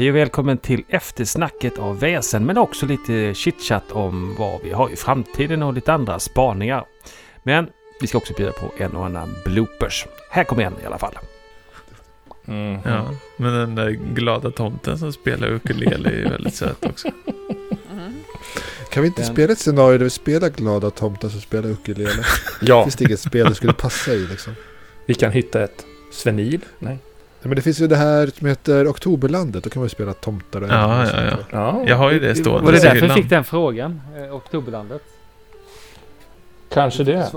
Hej och välkommen till eftersnacket av väsen men också lite chitchat om vad vi har i framtiden och lite andra spaningar. Men vi ska också bjuda på en och annan bloopers. Här kommer en i alla fall. Mm. Ja, men den där glada tomten som spelar ukulele är ju väldigt söt också. Kan vi inte Den- spela ett scenario där vi spelar glada tomtar som spelar ukulele? Ja, Finns det inget spel det skulle passa i liksom? vi kan hitta ett Svenil. Nej. Nej, men det finns ju det här som heter Oktoberlandet. Då kan man ju spela tomtar och Ja, ja, ja. Ja, Jag har ju det stående Var det därför hyllan. fick den frågan? Eh, Oktoberlandet? Kanske det.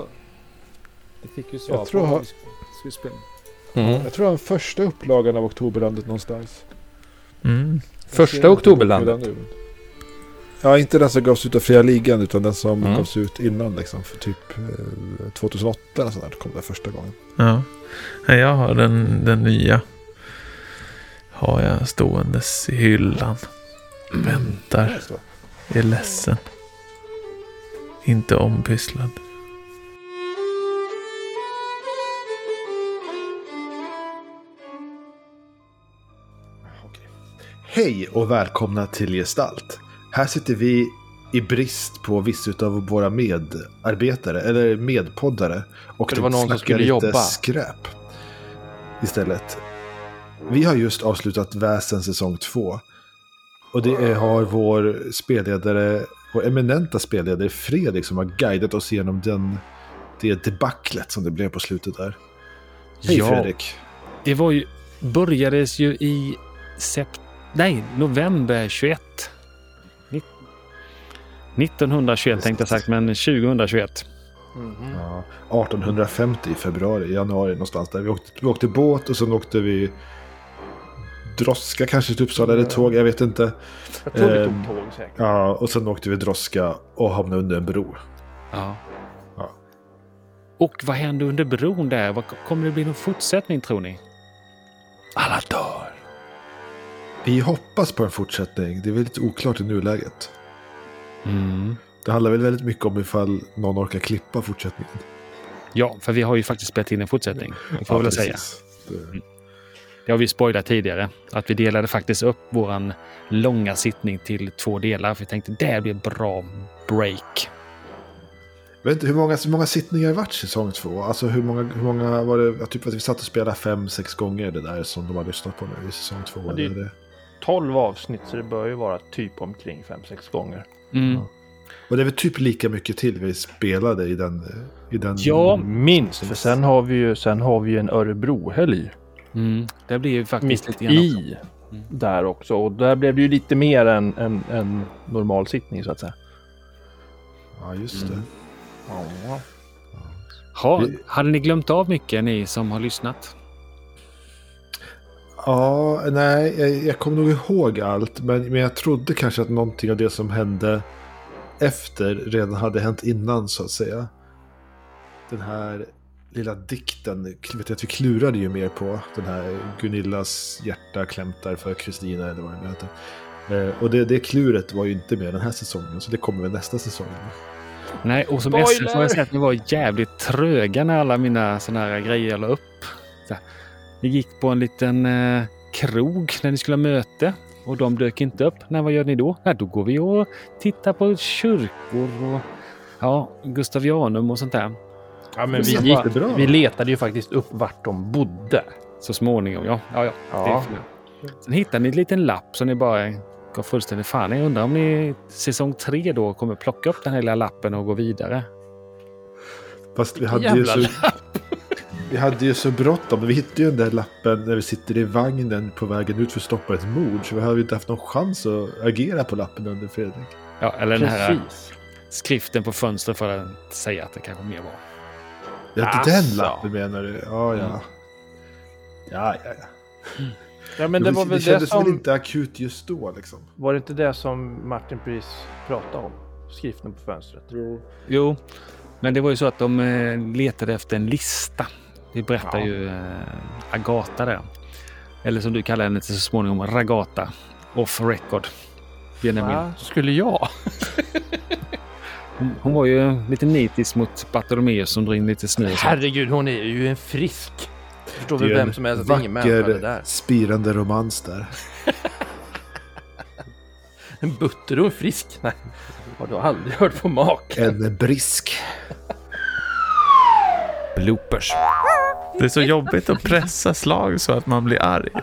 Det fick ju svar Jag tror på spela. Mm. Jag tror jag har den första upplagan av Oktoberlandet någonstans. Mm. Första Oktoberlandet. Ja, inte den som gavs ut av Fria Ligan utan den som Mm. gavs ut innan liksom. För typ eh, 2008 eller sånt där kom det första gången. Ja. Jag har den, den nya. Har jag ståendes i hyllan. Väntar. Är ledsen. Inte ompysslad. Hej och välkomna till Gestalt. Här sitter vi i brist på vissa av våra medarbetare, eller medpoddare. Och För det var någon som skulle lite jobba. skräp istället. Vi har just avslutat Väsen säsong 2. Och det har vår spelledare, vår eminenta spelledare Fredrik som har guidat oss igenom den, det debaclet som det blev på slutet där. Hej Ja. Fredrik. Det var ju, börjades ju i sept, nej, november 21. Nitt- 1921 tänkte jag sagt, men 2021. Mhm. Ja, 1850 i februari, januari någonstans där. Vi åkte, vi åkte båt och sen åkte vi droska kanske till Uppsala eller tåg, jag vet inte. Jag tror vi Ehm, tog tåg säkert. Ja, och sen åkte vi droska och hamnade under en bro. Ja. Ja. Och vad hände under bron där? Vad, kommer det bli någon fortsättning tror ni? Alla dör. Vi hoppas på en fortsättning, det är väldigt oklart i nuläget. Mm. Det handlar väl väldigt mycket om ifall någon orkar klippa fortsättningen. Ja, för vi har ju faktiskt spelat in en fortsättning. Det får jag väl säga. Det- Det har vi spoilat tidigare. Att vi delade faktiskt upp våran långa sittning till två delar. För vi tänkte det blir bra break. Jag vet inte, hur många, hur många sittningar varit säsong två? Alltså hur många, hur många var det? Jag typ att vi satt och spelade fem, sex gånger det där som de har lyssnat på nu i säsong två. Ja, det är- eller det. 12 avsnitt så det bör ju vara typ omkring 5-6 gånger. Mm. Ja. Och det är väl typ lika mycket till vi spelade i den... I den Ja. Minst, för sen har vi ju, sen har vi ju en Örebrohelg Mm. Det blir ju faktiskt mitt lite grann också. i Mm. där också. Och där blev det ju lite mer än en, en normal sittning så att säga. Ja, just det. Mm. Ja. Ha, hade ni glömt av mycket ni som har lyssnat? Ja, nej, jag, jag kommer nog ihåg allt. Men, men jag trodde kanske att någonting av det som hände efter redan hade hänt innan så att säga. Den här lilla dikten, vet jag att vi klurade ju mer på. Den här Gunillas hjärta klämtar för Kristina eller vad det nu heter. Eh, och det, det kluret var ju inte med den här säsongen, så det kommer väl nästa säsong. Nej, och som Spoiler! SF får jag säga att ni var jävligt tröga när alla mina sådana här grejer la upp. Så Ni gick på en liten eh, krog när ni skulle ha möte och de dök inte upp. Nej, vad gör ni då? Nej, då går vi och tittar på kyrkor och ja, Gustavianum och sånt där. Ja, men vi, gick, vi letade ju faktiskt upp vart de bodde. Så småningom, ja. ja, ja. Ja. Sen hittade ni en liten lapp som ni bara gav fullständigt fan. Jag undrar om ni säsong tre då kommer plocka upp den här lilla lappen och gå vidare. Fast vi hade, ju Jävla så, vi hade ju så bråttom. Vi hittade ju den där lappen när vi sitter i vagnen på vägen ut för att stoppa ett mord. Så vi hade ju inte haft någon chans att agera på lappen under Fredrik. Ja, eller den här Precis. skriften på fönstret för att säga att det kanske mer var. Ja, inte den lappen menar du? Ja, ja. Mm. Ja, ja, ja. Ja, men det var det väl det kändes väl som... inte akut just då liksom. Var det inte det som Martin precis pratade om? Skriften på fönstret. Jo, men det var ju så att de eh, letade efter en lista. Det berättar Ja. ju eh, Agata där. Eller som du kallar henne till så småningom, Ragata. Off record. Det nämligen, Va? Skulle jag? hon, hon var ju lite nitisk mot Bartolomeus som drog in lite snö. Herregud, hon är ju en frisk. Förstår Det är väl vem som helst att ingen människa det vacker, där. spirande romans där. En butter och en frisk? Nej, har du aldrig hört på mak? En brisk. Bloopers. Det är så jobbigt att pressa slag så att man blir arg.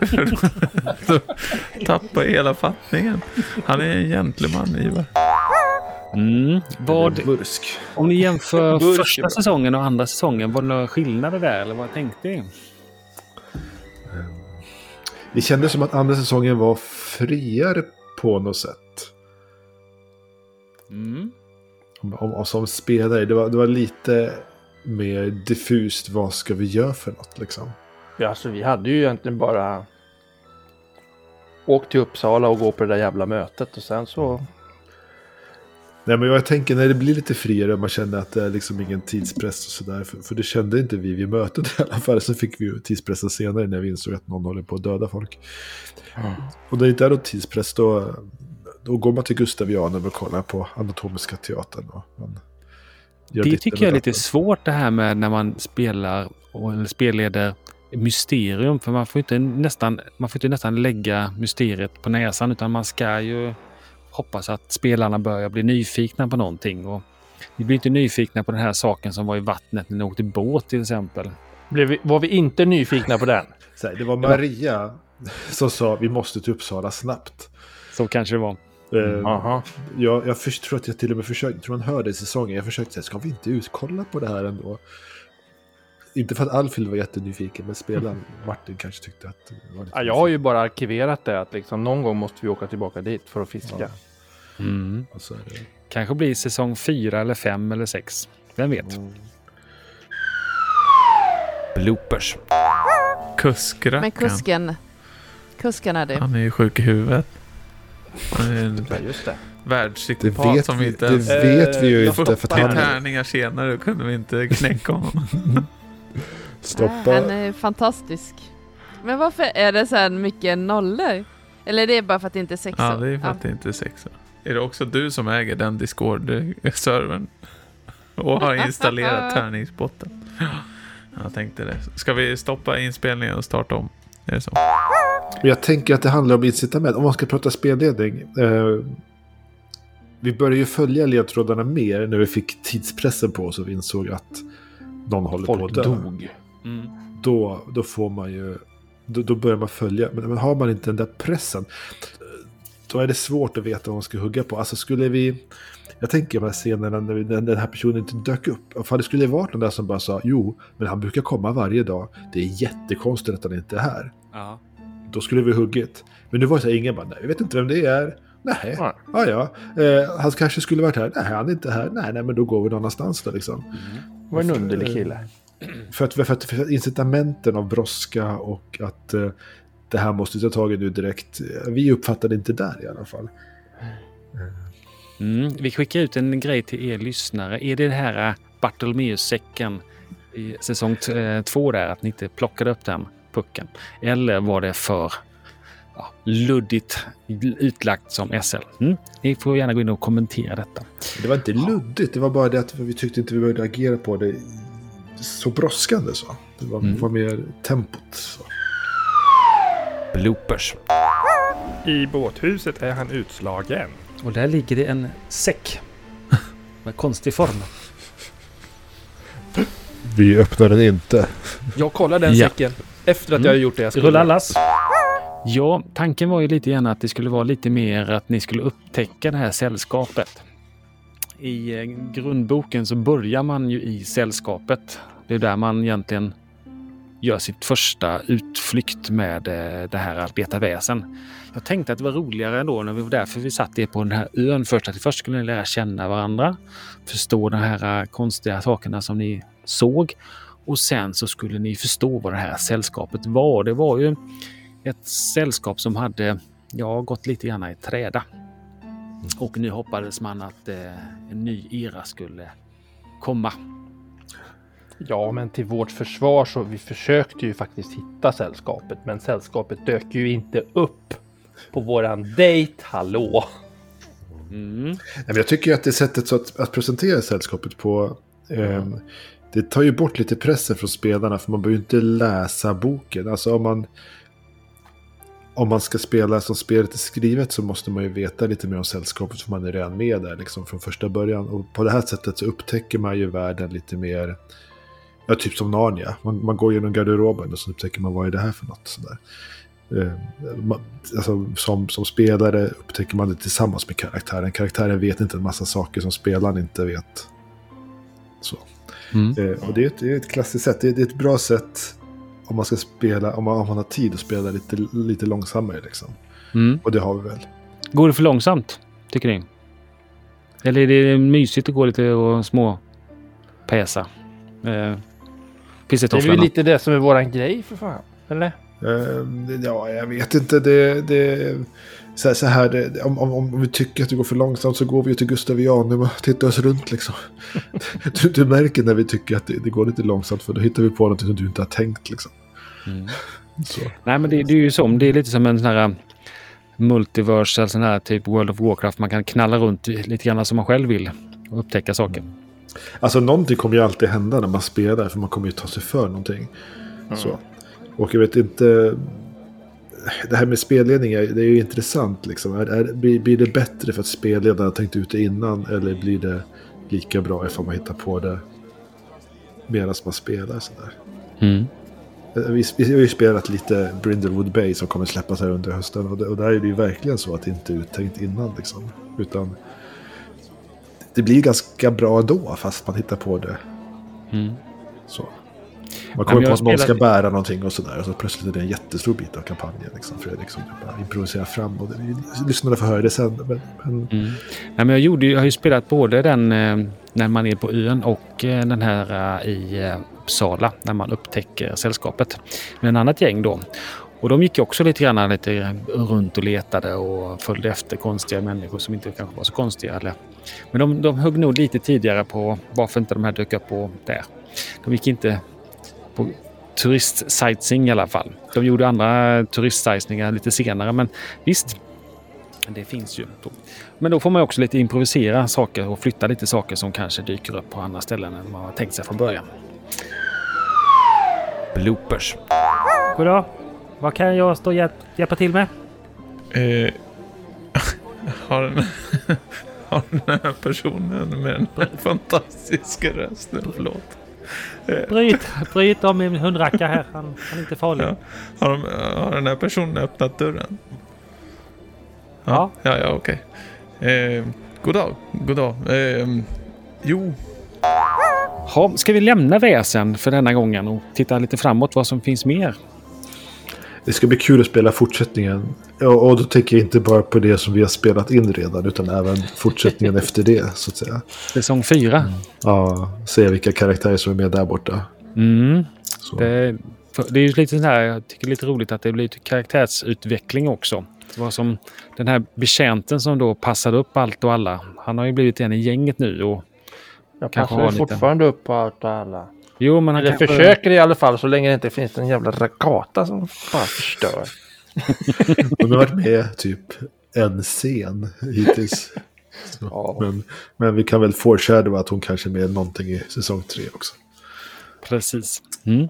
Då tappar hela fattningen. Han är en gentleman, Ivar. Mm. Vad, Bursk. om ni jämför Burk är första säsongen och andra säsongen, var det några skillnader där eller vad tänkte ni? Det kändes som att andra säsongen var friare på något sätt. Mm. Om, om, om, som spelare. Det var, det var lite mer diffust. Vad ska vi göra för något liksom? Ja, alltså vi hade ju egentligen bara åkt till Uppsala och gå på det där jävla mötet och sen så... Nej, men jag tänker när det blir lite friare och man känner att det är liksom ingen tidspress och sådär. För, för det kände inte vi vid mötet i alla fall. Sen fick vi ju tidspressen senare när vi insåg att någon håller på att döda folk. Och när det inte är någon tidspress då, då går man till Gustavianen och kollar på Anatomiska teatern. Och man Det tycker jag är lite svårt det här med när man spelar eller spelleder mysterium. För man får inte nästan, man får inte nästan lägga mysteriet på näsan utan man ska ju hoppas att spelarna börjar bli nyfikna på någonting. Och vi blir inte nyfikna på den här saken som var i vattnet när ni åkte båt till exempel. Blev vi, var vi inte nyfikna på den? Det var Maria som sa vi måste till Uppsala snabbt. Så kanske det var. Eh, Aha. Jag, jag tror att jag till och med försökte, tror man hörde i säsongen, jag försökte säga, ska vi inte utkolla på det här ändå? Inte för att Alfhild var jättenyfiken, men spelaren Martin kanske tyckte att det var lite Ja, jag har ju bara arkiverat det att liksom någon gång måste vi åka tillbaka dit för att fiska. Ja. Mm. Och så är det. Kanske blir säsong fyra eller fem eller sex. Vem vet? Bloopers. Kuskrackaren. Men kusken. Kusken är det. Han är ju sjuk i huvudet. Han är en världspsykopat vet, som vi, inte det vet vi ju inte. För att 40 han tärningar senare kunde vi inte knäcka honom. stoppa... Han är fantastisk. Men varför är det så här mycket nollor? Eller är det bara för att det inte är sexor? Ja, det är för att det inte är sexa. Är det också du som äger den Discord-servern? Och har installerat tärningsbotten? Jag tänkte det. Ska vi stoppa inspelningen och starta om? Är det så? Men jag tänker att det handlar om incitament. Om man ska prata spelledning. Eh, vi började ju följa ledtrådarna mer när vi fick tidspressen på oss och vi insåg att någon håller på Folk att dö. dog. Mm. Då, då får man ju... Då, då börjar man följa. Men, men har man inte den där pressen. Då är det svårt att veta vad man ska hugga på. Alltså skulle vi... Jag tänker de här scenerna när, vi, när den här personen inte dök upp. Ifall det skulle varit någon där som bara sa jo, men han brukar komma varje dag. Det är jättekonstigt att han inte är här. Ja. Då skulle vi huggit. Men nu var det så här, ingen bara, nej, vi vet inte vem det är. Nej, ja ja. Eh, han kanske skulle varit här. Nej, han är inte här. Nej, nej, men då går vi någon annanstans då liksom. Det var en underlig kille. För att, för att, för att incitamenten av brådska och att eh, det här måste ta tag i nu direkt. eh, Vi uppfattade inte där i alla fall. Mm. Vi skickar ut en grej till er lyssnare. Är det det här äh, Bartolomeus-säcken i säsong eh, två där, att ni inte plockade upp den pucken? Eller var det för ja, luddigt utlagt som SL? Mm. Ni får gärna gå in och kommentera detta. Det var inte luddigt, det var bara det att vi tyckte inte vi behövde agera på det så brådskande. Så. Det var, Mm. var mer tempot. Så. Bloopers. I båthuset är han utslagen. Och där ligger det en säck med konstig form. Vi öppnar den inte. Jag kollar den Ja. säcken efter att Mm. jag har gjort det jag skulle. Rullallas. Ja, tanken var ju lite grann att det skulle vara lite mer att ni skulle upptäcka det här sällskapet. I eh, grundboken så börjar man ju i sällskapet. Det är där man egentligen gör sitt första utflykt med eh, det här arbetarväsen. Jag tänkte att det var roligare ändå när vi var där, för vi satt på den här ön först. Att först skulle ni lära känna varandra, förstå de här eh, konstiga sakerna som ni såg och sen så skulle ni förstå vad det här sällskapet var. Det var ju ett sällskap som hade ja, gått lite grann i träda. Och nu hoppades man att eh, en ny era skulle komma. Ja, men till vårt försvar så vi försökte ju faktiskt hitta sällskapet, men sällskapet dök ju inte upp på våran dejt. Hallå! Mm. Nej, men jag tycker ju att det sättet så att, att presentera sällskapet på. ehm, det tar ju bort lite pressen från spelarna för man behöver ju inte läsa boken. Alltså om man... om man ska spela som spelet är skrivet så måste man ju veta lite mer om sällskapet för man är redan med där liksom från första början. Och på det här sättet så upptäcker man ju världen lite mer, ja typ som Narnia. Man, man går genom garderoben och så upptäcker man vad är det här för något. Sådär. Eh, alltså, som, som spelare upptäcker man det tillsammans med karaktären. Karaktären vet inte en massa saker som spelaren inte vet. Så. Mm. Eh, och det är, ett, det är ett klassiskt sätt. Det är, det är ett bra sätt om man ska spela, om man, om man har tid att spela lite, lite långsammare liksom. Mm. Och det har vi väl. Går det för långsamt, tycker ni? Eller är det mysigt att gå lite och små pesa? Eh, Det är väl lite det som är våran grej för fan. Eller? Eh, ja, jag vet inte. Det, det, så här, så här det, om, om, om vi tycker att det går för långsamt så går vi ju till Gustavianum och tittar oss runt liksom. Du, du märker när vi tycker att det, det går lite långsamt för då hittar vi på något som du inte har tänkt liksom. Mm. Så. Nej, men det, det är ju som, det är lite som en sån här multiversal, sån här typ World of Warcraft. Man kan knalla runt lite grann som man själv vill och upptäcka saker. Alltså någonting kommer ju alltid hända när man spelar för man kommer ju ta sig för någonting. Så. Och jag vet inte. Det här med spelledning, är- det är ju intressant. Liksom. Är, är, blir, blir det bättre för att spelledaren har tänkt ut det innan? Eller blir det lika bra ifall man hittar på det medan man spelar? Sådär. Mm. Vi, vi har ju spelat lite Brindlewood Bay som kommer släppas här under hösten. Och, det, och där är det ju verkligen så att det inte är uttänkt innan. Liksom. Utan det blir ganska bra ändå fast man hittar på det Mm. så. Man kommer jag på att någon ska spelade- bära någonting och sådär. Och så plötsligt är det en jättestor bit av kampanjen. Liksom, för Fredrik som bara improviserar fram. Och det, för att höra det sen. Men, men Mm. Nej, men jag, gjorde, jag har ju spelat både den eh, när man är på ön och eh, den här eh, i Uppsala när man upptäcker sällskapet med en annat gäng då. Och de gick också lite grann lite runt och letade och följde efter konstiga människor som inte kanske var så konstiga. Eller. Men de, de högg nog lite tidigare på varför inte de här dök upp på där. De gick inte på turistsightseeing i alla fall. De gjorde andra turistsightseeingar lite senare men visst, det finns ju. Men då får man ju också lite improvisera saker och flytta lite saker som kanske dyker upp på andra ställen än man har tänkt sig från början. Bloopers. Goddag. Vad kan jag stå och hjälp, hjälpa till med? Eh, har, den, har den här personen med den fantastiska rösten, förlåt. Bryt, bryt om min hundracka här. Han, han är inte farlig. Ja. Har, de, har den här personen öppnat dörren? Ja. Ja, ja, okej. Eh, god dag, god dag. Eh, jo, Ha, ska vi lämna väsen för denna gången och titta lite framåt vad som finns mer? Det ska bli kul att spela fortsättningen. Och, och då tänker jag inte bara på det som vi har spelat in redan. Utan även fortsättningen efter det. Så att säga. Säsong fyra. Ja, se vilka karaktärer som är med där borta. Mm. Så. Det, det är ju lite så här, jag tycker det är lite roligt att det blir lite karaktärsutveckling också. Det var som den här betjänten som då passade upp allt och alla. Han har ju blivit en i gänget nu och Jag Kanske passar ju fortfarande upp på allt och alla. Jo men han Eller kanske... försöker i alla fall så länge det inte finns en jävla rakata som bara förstör. Hon har varit med typ en scen hittills. Så, Ja. men, men vi kan väl foreshadow att hon kanske är med någonting i säsong tre också. Precis. Mm.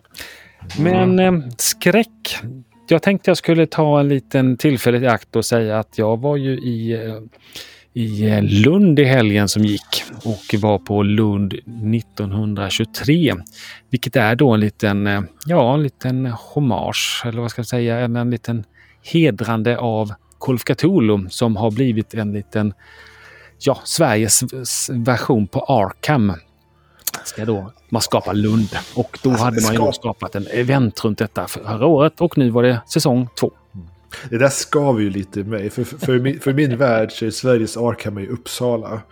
Men eh, skräck. Jag tänkte jag skulle ta en liten tillfälle i akt och säga att jag var ju i, eh, i eh, Lund i helgen som gick och var på Lund 1923. Vilket är då en liten, eh, ja, en liten hommage, eller vad ska jag säga, en, en liten hedrande av Cthulhu som har blivit en liten, ja, Sveriges version på Arkham ska då man skapa Lund. Och då Alltså, hade man ju skapat en event runt detta förra året och nu var det säsong två. Det där skaver ju lite i mig. För, för, för, min, för min värld så är Sveriges Arkham i Uppsala.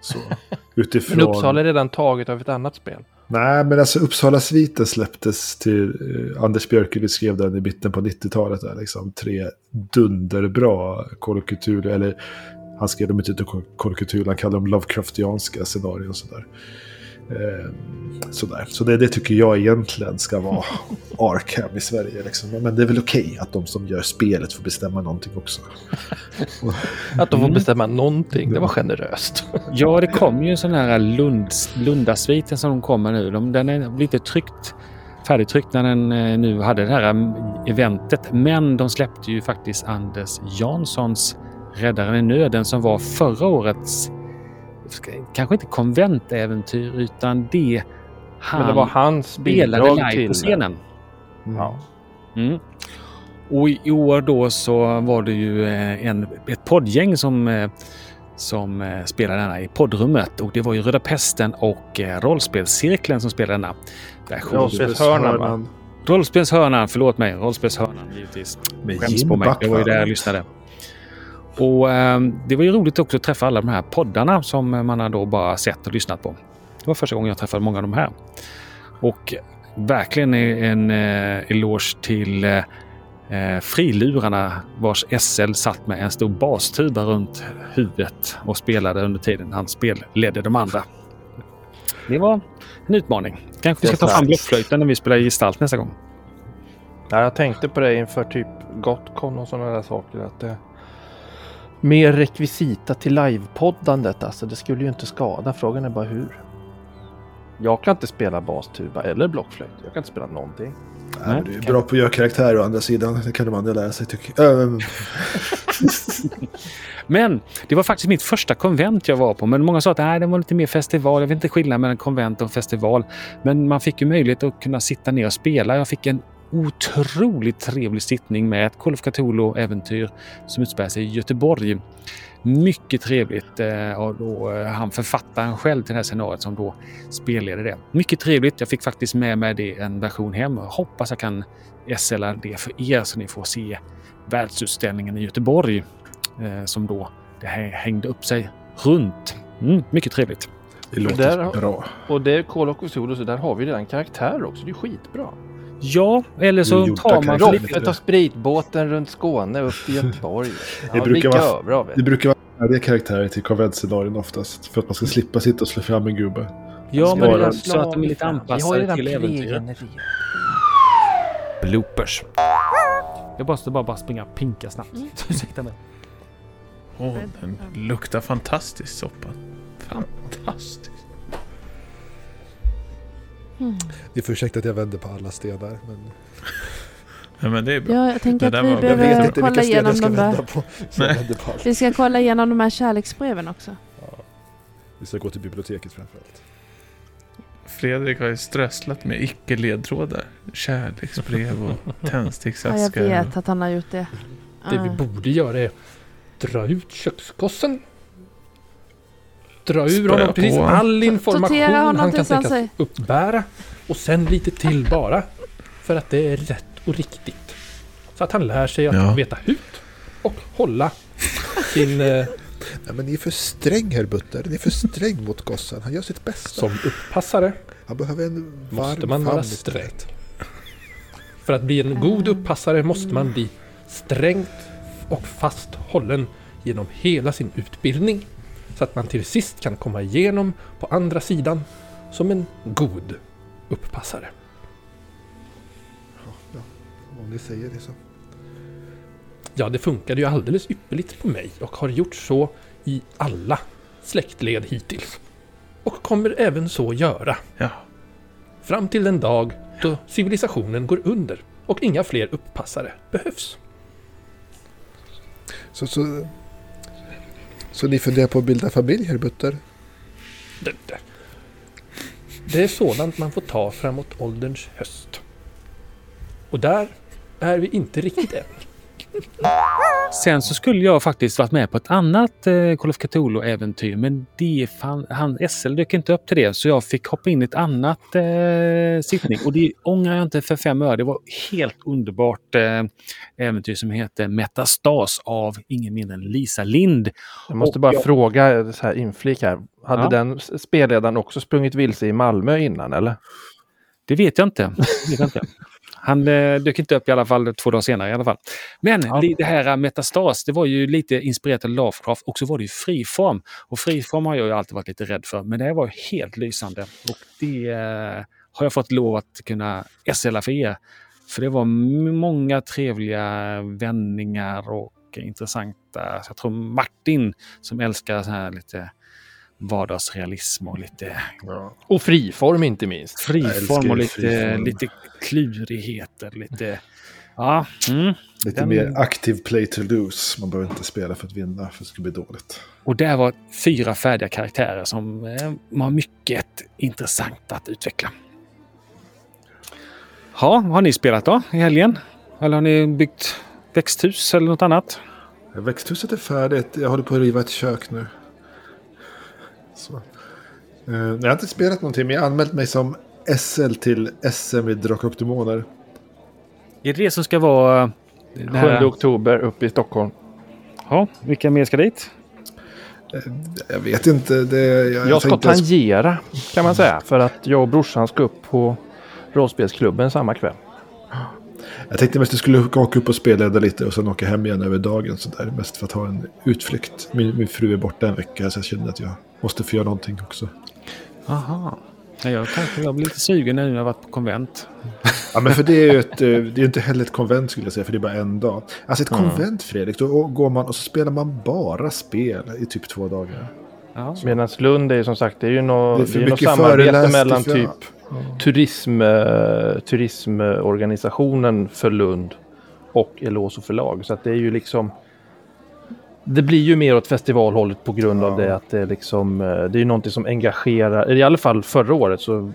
Så, utifrån... Men Uppsala är redan taget av ett annat spel. Nej, men alltså Uppsala-sviten släpptes till... Eh, Anders Björkelid skrev den i mitten på 90-talet. Där, liksom, tre dunderbra Cthulhu, eller han skrev dem inte till Cthulhu, han kallade dem Lovecraftianska scenarion och sådär. Eh, sådär. Så det, det tycker jag egentligen ska vara Arkham i Sverige. Liksom. Men det är väl okej att de som gör spelet får bestämma någonting också. Att de får Mm. bestämma någonting, det var generöst. Ja, det kom ju en sån här Lund, Lundasviten som de kommer nu. De, den är lite tryckt färdigtryckt när den eh, nu hade det här mm, eventet. Men de släppte ju faktiskt Anders Janssons Räddaren i nöden som var förra årets, kanske inte konventäventyr, utan det han Men det var hans spelade live till på scenen. Ja. Mm. Och i år då så var det ju eh, en, ett poddgäng som, eh, som eh, spelade denna i poddrummet. Och det var ju Röda Pesten och Rollspelscirkeln som spelade denna. Rollspelshörnan, va? Rollspelshörnan, förlåt mig. Rollspelshörnan givetvis. Med Skäms på mig. Det var ju där jag Backman. lyssnade. Och eh, det var ju roligt också att träffa alla de här poddarna som man har då bara sett och lyssnat på. Det var första gången jag träffade många av de här. Och verkligen en eh, eloge till eh, eh, frilurarna vars SL satt med en stor bastuba runt huvudet och spelade under tiden han spelledde de andra. Det var en utmaning. Kanske vi ska ta fram blockflöjten när vi spelar gestalt nästa gång. Ja, jag tänkte på det inför typ Gotcon och sådana där saker. Att det... Mer rekvisita till livepoddandet. Alltså det skulle ju inte skada. Frågan är bara hur. Jag kan inte spela bastuba eller blockflöjt. Jag kan inte spela någonting. Nej, du är bra på att göra karaktär å andra sidan. Det kan de andra lära sig tycker jag. Äh, Men det var faktiskt mitt första konvent jag var på. Men många sa att nej, det var lite mer festival. Jag vet inte skillnaden mellan konvent och festival. Men man fick ju möjlighet att kunna sitta ner och spela. Jag fick en otroligt trevlig sittning med ett Call of Cthulhu-äventyr som utspelar sig i Göteborg. Mycket trevligt. eh, Och då, eh, han författaren själv till det här scenariot som då spelleder det. Mycket trevligt. Jag fick faktiskt med mig det en version hem. Hoppas jag kan SLa det för er så ni får se världsutställningen i Göteborg eh, som då det här hängde upp sig runt. Mm, mycket trevligt. det låter där bra. Och det är Call of Cthulhu så där har vi redan karaktärer också. Det är skitbra. Ja, eller så tar man. Roffet tar spritbåten runt Skåne upp till Göteborg. Det Ja, brukar vilka vara- över av Det brukar vara färdiga karaktärer till konventscenarion oftast. För att man ska slippa sitta och slå fram en gubbe. Ja, men det är så att de är lite anpassade till äventyret. Bloopers. Jag måste bara, bara springa och pinka snabbt. Mm. Ursäkta mig. Åh, den luktar fantastiskt soppan. Fantastiskt. Mm. Ni får ursäkta att jag vänder på alla stenar. Men Ja, men det är bra. Ja, jag tänker Det att vi var- behöver kolla igenom de där. på. På. Vi ska kolla igenom de här kärleksbreven också. Vi ska gå till biblioteket framförallt. Fredrik har ju strösslat med icke-ledtrådar. Kärleksbrev och Ja, jag tändsticksaskar. vet att han har gjort det. Det vi borde göra är dra ut köksgossen. Dra ur Spöa honom precis på. all information han kan tänkas uppbära. Och sen lite till bara. För att det är rätt och riktigt. Så att han lär sig att Ja. veta hut och hålla sin eh, Nej, men ni är för sträng herr Butter. Ni är för sträng mot gossen. Han gör sitt bästa. som uppassare. Han behöver en varm Måste man vara sträng. För att bli en god uppassare måste man bli strängt och fast hållen genom hela sin utbildning. Så att man till sist kan komma igenom på andra sidan som en god uppassare. Ja, om ni säger det så. Ja, det funkade ju alldeles ypperligt på mig och har gjort så i alla släktled hittills. Och kommer även så göra. Ja. Fram till den dag då civilisationen går under och inga fler uppassare behövs. Så, så, så ni funderar på att bilda familj herr Butter? Det, det. det är sådant man får ta framåt ålderns höst. Och där är vi inte riktigt än. Sen så skulle jag faktiskt varit med på ett annat eh, Call of Cthulhu-äventyr, men det fan, han, SL dök inte upp till det, så jag fick hoppa in i ett annat eh, sittning. Och det ångrar jag inte för fem öre. Det var helt underbart eh, äventyr som heter Metastas av ingen mindre än Lisa Lind. Jag måste Och bara jag- fråga så här inflik här. Hade Ja. den spelledaren också sprungit vilse i Malmö innan eller? Det vet jag inte. Det vet jag inte. Han eh, dök inte upp i alla fall två dagar senare i alla fall. Men Ja. det här eh, Metastas, det var ju lite inspirerat av Lovecraft och så var det ju friform. Och friform har jag ju alltid varit lite rädd för, men det här var ju helt lysande. Och det eh, har jag fått lov att kunna SLa för er. För det var många trevliga vändningar och intressanta. Så jag tror Martin som älskar så här lite vardagsrealism och lite Och friform inte minst. friform och lite, friform. lite klurigheter. Lite, ja, mm. Lite Den- mer aktiv play to lose. Man behöver inte spela för att vinna för det ska bli dåligt. Och där var fyra färdiga karaktärer som eh, var mycket intressant att utveckla. Ja, vad har ni spelat då i helgen? Eller har ni byggt växthus eller något annat? Växthuset är färdigt. Jag håller på att riva ett kök nu. Så. Eh, jag har inte spelat någonting, men jag har anmält mig som SL till SM i Drakar och Demoner. Är det det som ska vara... eh, det 7 här- oktober uppe i Stockholm. Ja, vilka mer ska dit? Jag vet inte. Det, jag, Jag ska tänkte tangera kan man säga. För att jag och brorsan ska upp på rollspelsklubben samma kväll. Jag tänkte mest att jag skulle åka upp och spelleda lite och sen åka hem igen över dagen. Så där, mest för att ha en utflykt. Min, min fru är borta en vecka så jag kände att jag måste få göra någonting också. Aha. Ja, jag kanske jag blir lite sugen nu när jag har varit på konvent. Ja, men för det är ju ett, eh, det är inte heller ett konvent skulle jag säga, för det är bara en dag. Alltså ett konvent Fredrik, då går man och så spelar man bara spel i typ två dagar. Ja. Medan Lund är ju som sagt det är ju Det är något, för det är något mycket samarbete mellan för- typ turism, eh, turismorganisationen för Lund och Eloso förlag. Så att det är ju liksom det blir ju mer åt festivalhållet på grund av det att det är liksom eh, det är ju någonting som engagerar. I alla fall förra året så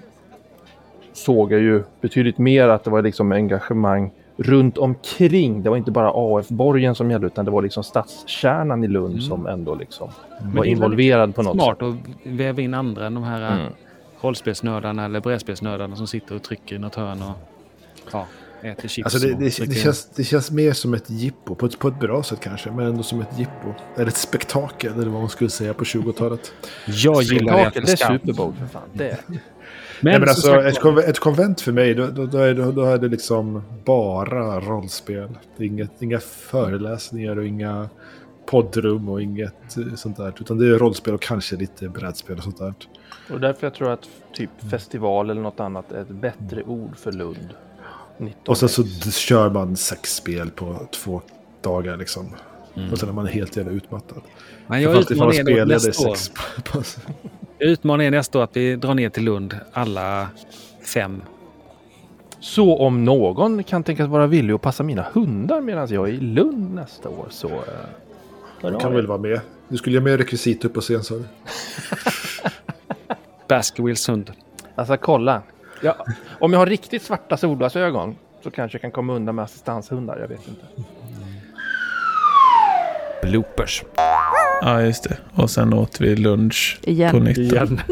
såg jag ju betydligt mer att det var liksom engagemang runt omkring. Det var inte bara AF-borgen som gällde utan det var liksom stadskärnan i Lund som ändå liksom Men var involverad på något sätt. Smart att väva in andra än de här Mm. Rollspelsnördarna eller brädspelsnördarna som sitter och trycker i något hörn och ja, äter chips. Alltså det, det, det, känns, det känns mer som ett jippo, på ett, på ett bra sätt kanske, men ändå som ett jippo. Eller ett spektakel, eller vad man skulle säga på 20-talet. Jag gillar det. det är Super Bowl för fan. Det är. Men, Nej, men alltså, ett, konvent, ett konvent för mig, då, då, då, är det, då är det liksom bara rollspel. Det är inget, inga föreläsningar och inga poddrum och inget eh, sånt där. Utan det är rollspel och kanske lite brädspel och sånt där. Och därför jag tror att typ festival eller något annat är ett bättre ord för Lund. 19 Och sen så kör man sex spel på två dagar liksom. Och sen är man helt jävla utmattad. men Jag utmanar er nästa år. Jag utmanar er nästa år att vi drar ner till Lund alla fem. Så om någon kan tänkas vara villig att passa mina hundar medan jag är i Lund nästa år så... hör av kan väl vara med. Du skulle göra med rekvisit upp på scen sa du. Baskervilles hund. Alltså kolla. Ja, om jag har riktigt svarta solglasögon så kanske jag kan komma undan med assistanshundar. Jag vet inte. Bloopers. Ja, just det. Och sen åt vi lunch Igen. på nytt. Igen.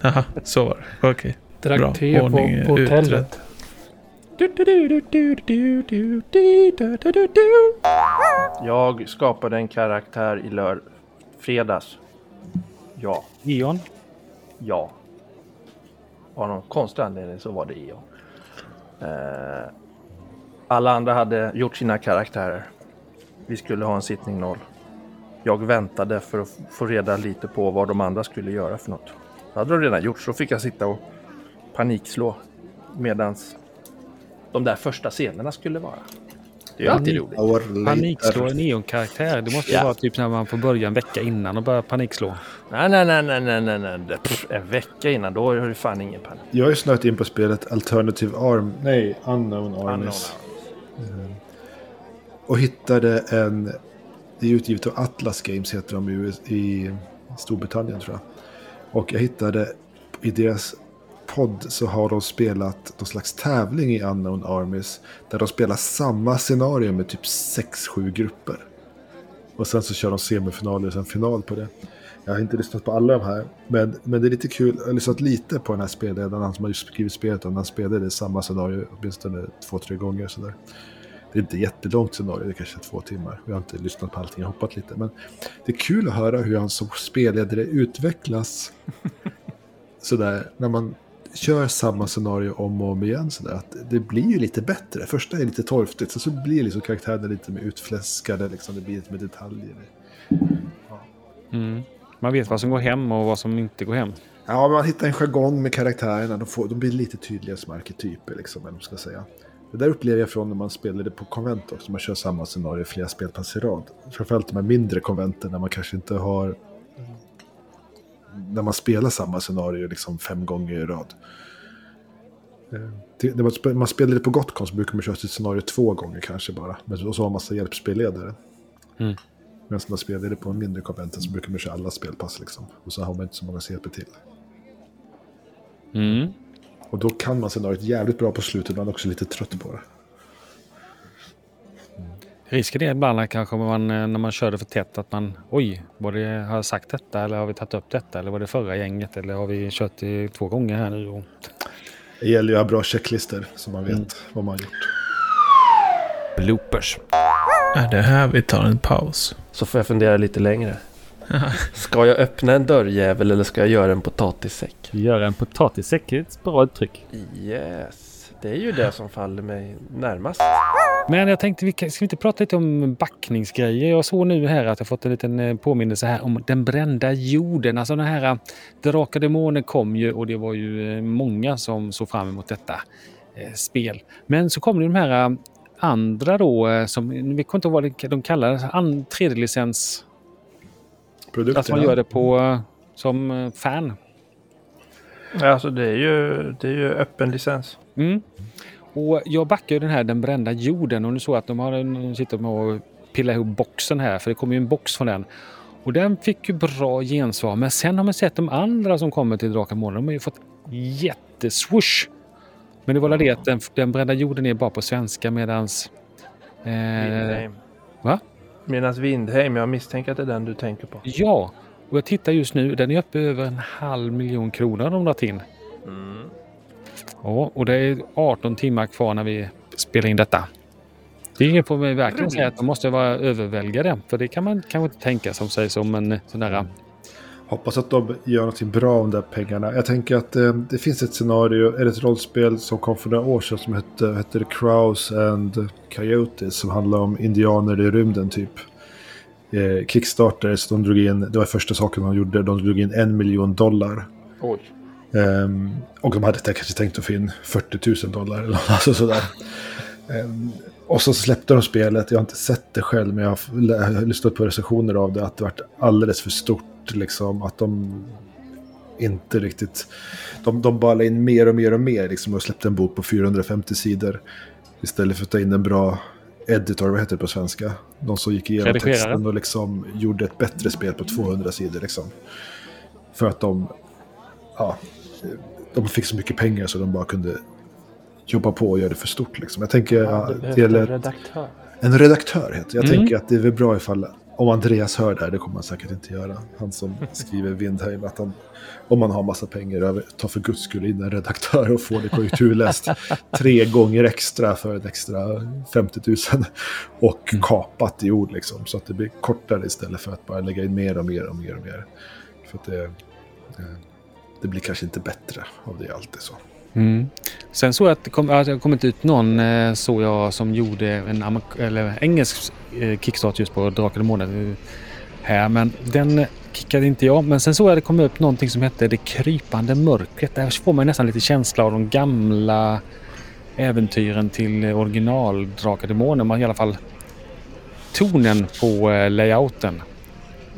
Jaha, så var det. Okej. Drack Bra. te på, på utredd. Jag skapade en karaktär i lör... fredags. Ja, Eon. ja. Av någon konstig anledning så var det Eon. Eh, alla andra hade gjort sina karaktärer. Vi skulle ha en sittning noll. Jag väntade för att få reda lite på vad de andra skulle göra för något. Det hade de redan gjort så fick jag sitta och panikslå medans de där första scenerna skulle vara. Det är ju alltid roligt. Hour Panikslå en Eon-karaktär. Det måste ju Ja. vara typ när man får börja en vecka innan och börja panikslå. Nej, nej, nej, nej, nej, nej, nej. Pff, en vecka innan, då har du fan ingen panik. Jag har ju snöat in på spelet Alternative Arm. Nej, Unknown Armies. Unknown Och hittade en... Det är utgivet av Atlas Games heter de i, US, i Storbritannien tror jag. Och jag hittade i deras podd så har de spelat någon slags tävling i Unknown Armies. Där de spelar samma scenario med typ 6-7 grupper. Och sen så kör de semifinaler och sen final på det. Jag har inte lyssnat på alla de här. Men, men det är lite kul. Jag har lyssnat lite på den här spelledaren. Han som har skrivit spelet. och Han spelade samma scenario åtminstone två, tre gånger. Sådär. Det är inte jättelångt scenario. Det är kanske två timmar. Jag har inte lyssnat på allting. Jag har hoppat lite. Men det är kul att höra hur han som spelledare utvecklas. Sådär. När man kör samma scenario om och om igen. Sådär, att det blir ju lite bättre. Första är lite torftigt. Sen så blir liksom karaktärerna lite mer utfläskade. Liksom, det blir lite mer detaljer. Mm. Man vet vad som går hem och vad som inte går hem. Ja, man hittar en jargong med karaktärerna. De, får, de blir lite tydligare som arketyper, liksom, eller ska säga. Det där upplever jag från när man spelade på konvent också. Man kör samma scenario flera spelpass i rad. Framförallt de här mindre konventen där man kanske inte har när man spelar samma scenario liksom fem gånger i rad. Eh, När man spe- man spelar det på Gotcon så brukar man köra sitt scenario två gånger kanske bara. Men och så har man massa hjälpspelledare. Mm. Medan man spelar det på en mindre konventen så brukar man köra alla spelpass liksom. Och så har man inte så många hjälper till. Mm. Och då kan man scenariot jävligt bra på slutet, men också lite trött på det. Risken är ibland att kanske man, eh, när man kör det för tätt att man oj, var det, har jag sagt detta eller har vi tagit upp detta eller var det förra gänget eller har vi kört det två gånger här nu? Och, Det gäller ju att ha bra checklistor så man vet Mm. vad man har gjort. Bloopers. Är det här vi tar en paus? Så får jag fundera lite längre. Ska jag öppna en dörrjävel eller ska jag göra en potatissäck? göra en potatissäck, är ett bra uttryck. Yes, det är ju det som faller mig närmast. Men jag tänkte, vi ska vi inte prata lite om backningsgrejer? Jag såg nu här att jag fått en liten eh, påminnelse här om den brända jorden. Alltså den här eh, Drakar och Demoner kom ju och det var ju eh, många som såg fram emot detta eh, spel. Men så kom det de här eh, andra då eh, som, vi kommer inte ihåg vad de- de kallar det, an- tredje licens. Produkterna. Att man gör det på eh, som eh, fan. Alltså det är ju, det är ju öppen licens. Mm. Och jag backar ju den här Den brända jorden och nu såg jag att de har en, sitter med och pillar ihop boxen här för det kommer ju en box från den. Och den fick ju bra gensvar men sen har man sett de andra som kommer till Drakar Månen. De har ju fått jätteswoosh. Men det var väl det att den, den brända jorden är bara på svenska medans... Eh, Vindheim. va? Medan Vindheim, jag misstänker att det är den du tänker på. ja, och jag tittar just nu. Den är uppe över en halv miljon kronor de lagt in. Mm. Ja, och det är 18 timmar kvar när vi spelar in detta. Det får man verkligen säga att man måste vara överväldigade. För det kan man kanske inte tänka som sig som en sån där... Hoppas att de gör något bra om de där pengarna. Jag tänker att eh, det finns ett scenario, eller ett rollspel som kom för några år sedan som hette, hette Crows and Coyotes. Som handlar om indianer i rymden typ. Eh, Kickstarters, de drog in, det var första saken de gjorde, de drog in en miljon dollar. Oj. Ehm, och de hade kanske tänkt att få in 40 000 dollar eller alltså sådär. Ehm, och så släppte de spelet, jag har inte sett det själv men jag har lyssnat på recensioner av det, att det varit alldeles för stort liksom. Att de inte riktigt, de, de bara in mer och mer och mer liksom och släppte en bok på 450 sidor. Istället för att ta in en bra editor, vad heter det på svenska? De som gick igenom Redigerare. texten och liksom gjorde ett bättre spel på 200 sidor liksom. För att de, ja, de fick så mycket pengar så de bara kunde jobba på och göra det för stort. Liksom. Jag tänker Ja, det en redaktör. en redaktör. Heter. Jag Mm. tänker att det är väl bra ifall, om Andreas hör det här, det kommer han säkert inte göra. Han som skriver Vindheim, att han, om man har massa pengar över, ta för guds skull in en redaktör och få det korrekturläst tre gånger extra för en extra 50 000. Och Mm. kapat i ord liksom, så att det blir kortare istället för att bara lägga in mer och mer och mer och mer. För att det, det, blir kanske inte bättre av det alltid så. Mm. Sen såg jag att det kom, att det har kommit ut någon, eh, såg jag, som gjorde en eller engelsk eh, kickstart just på Drakar och Demoner. Eh, här, men den kickade inte jag. Men sen såg jag att det kom upp någonting som hette Det krypande mörkret. Där får man nästan lite känsla av de gamla äventyren till original Drakar och Demoner. Man i alla fall tonen på layouten.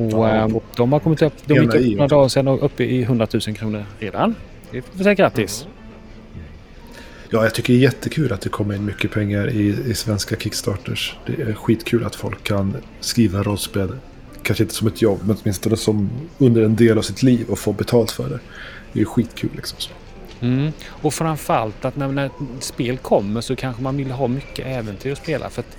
Och Ja. eh, de har kommit upp, de gick upp några dagar sedan och uppe i 100 000 kronor redan. Det får säga grattis. Ja, jag tycker det är jättekul att det kommer in mycket pengar i, i svenska Kickstarters. Det är skitkul att folk kan skriva rollspel. Kanske inte som ett jobb, men åtminstone som under en del av sitt liv och få betalt för det. Det är skitkul liksom. Så. Mm. Och framförallt att när, när ett spel kommer så kanske man vill ha mycket äventyr att spela. För att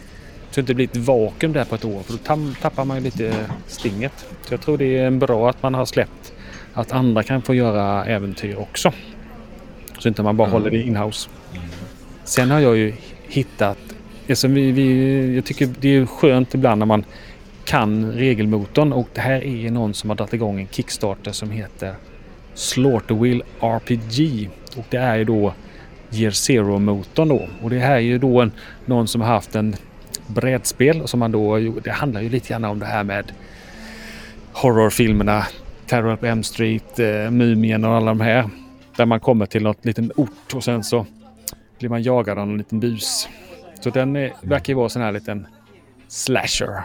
så det inte blir ett vakuum där på ett år. För då tappar man ju lite stinget. Så jag tror det är bra att man har släppt att andra kan få göra äventyr också. Så inte man bara håller det inhouse. Sen har jag ju hittat... Alltså vi, vi, jag tycker det är skönt ibland när man kan regelmotorn och det här är någon som har dragit igång en Kickstarter som heter Slaughterwheel RPG. Och det är ju då Year Zero-motorn då. Och det här är ju då en, någon som har haft en brädspel som man då gjorde. Det handlar ju lite grann om det här med horrorfilmerna. Terror på M Street, eh, Mumien och alla de här. Där man kommer till något liten ort och sen så blir man jagad av en liten bus. Så den är, verkar ju vara sån här liten slasher.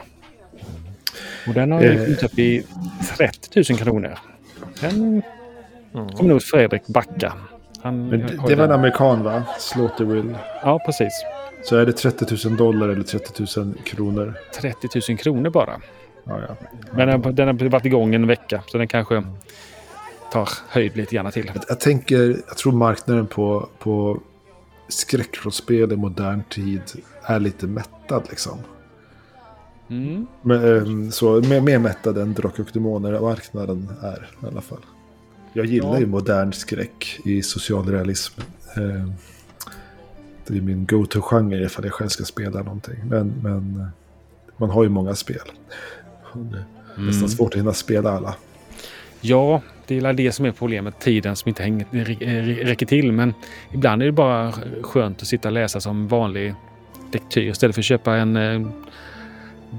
Och den har ju Eh. kommit upp i 30 000 kronor. Den Mm. kommer nog Fredrik backa. Han, Men det, det var en amerikan va? Slaughterwill. Ja, precis. Så är det 30 000 dollar eller 30 000 kronor? 30 000 kronor bara. Ja, ja. Men den, den har varit igång en vecka, så den kanske tar höjd lite grann till. Jag, jag tänker, jag tror marknaden på, på skräckrollspel i modern tid är lite mättad liksom. Mm. Men, ehm, så mer, mer mättad än Drakar och Demoner-marknaden är i alla fall. Jag gillar Ja. ju modern skräck i socialrealism. Ehm, det är min go-to-genre ifall jag själv ska spela någonting. Men, men eh, man har ju många spel. Det är nästan svårt att hinna spela alla. Ja, det är det som är problemet. Tiden som inte hänger, rä- räcker till. Men ibland är det bara skönt att sitta och läsa som vanlig lektyr. Istället för att köpa en eh,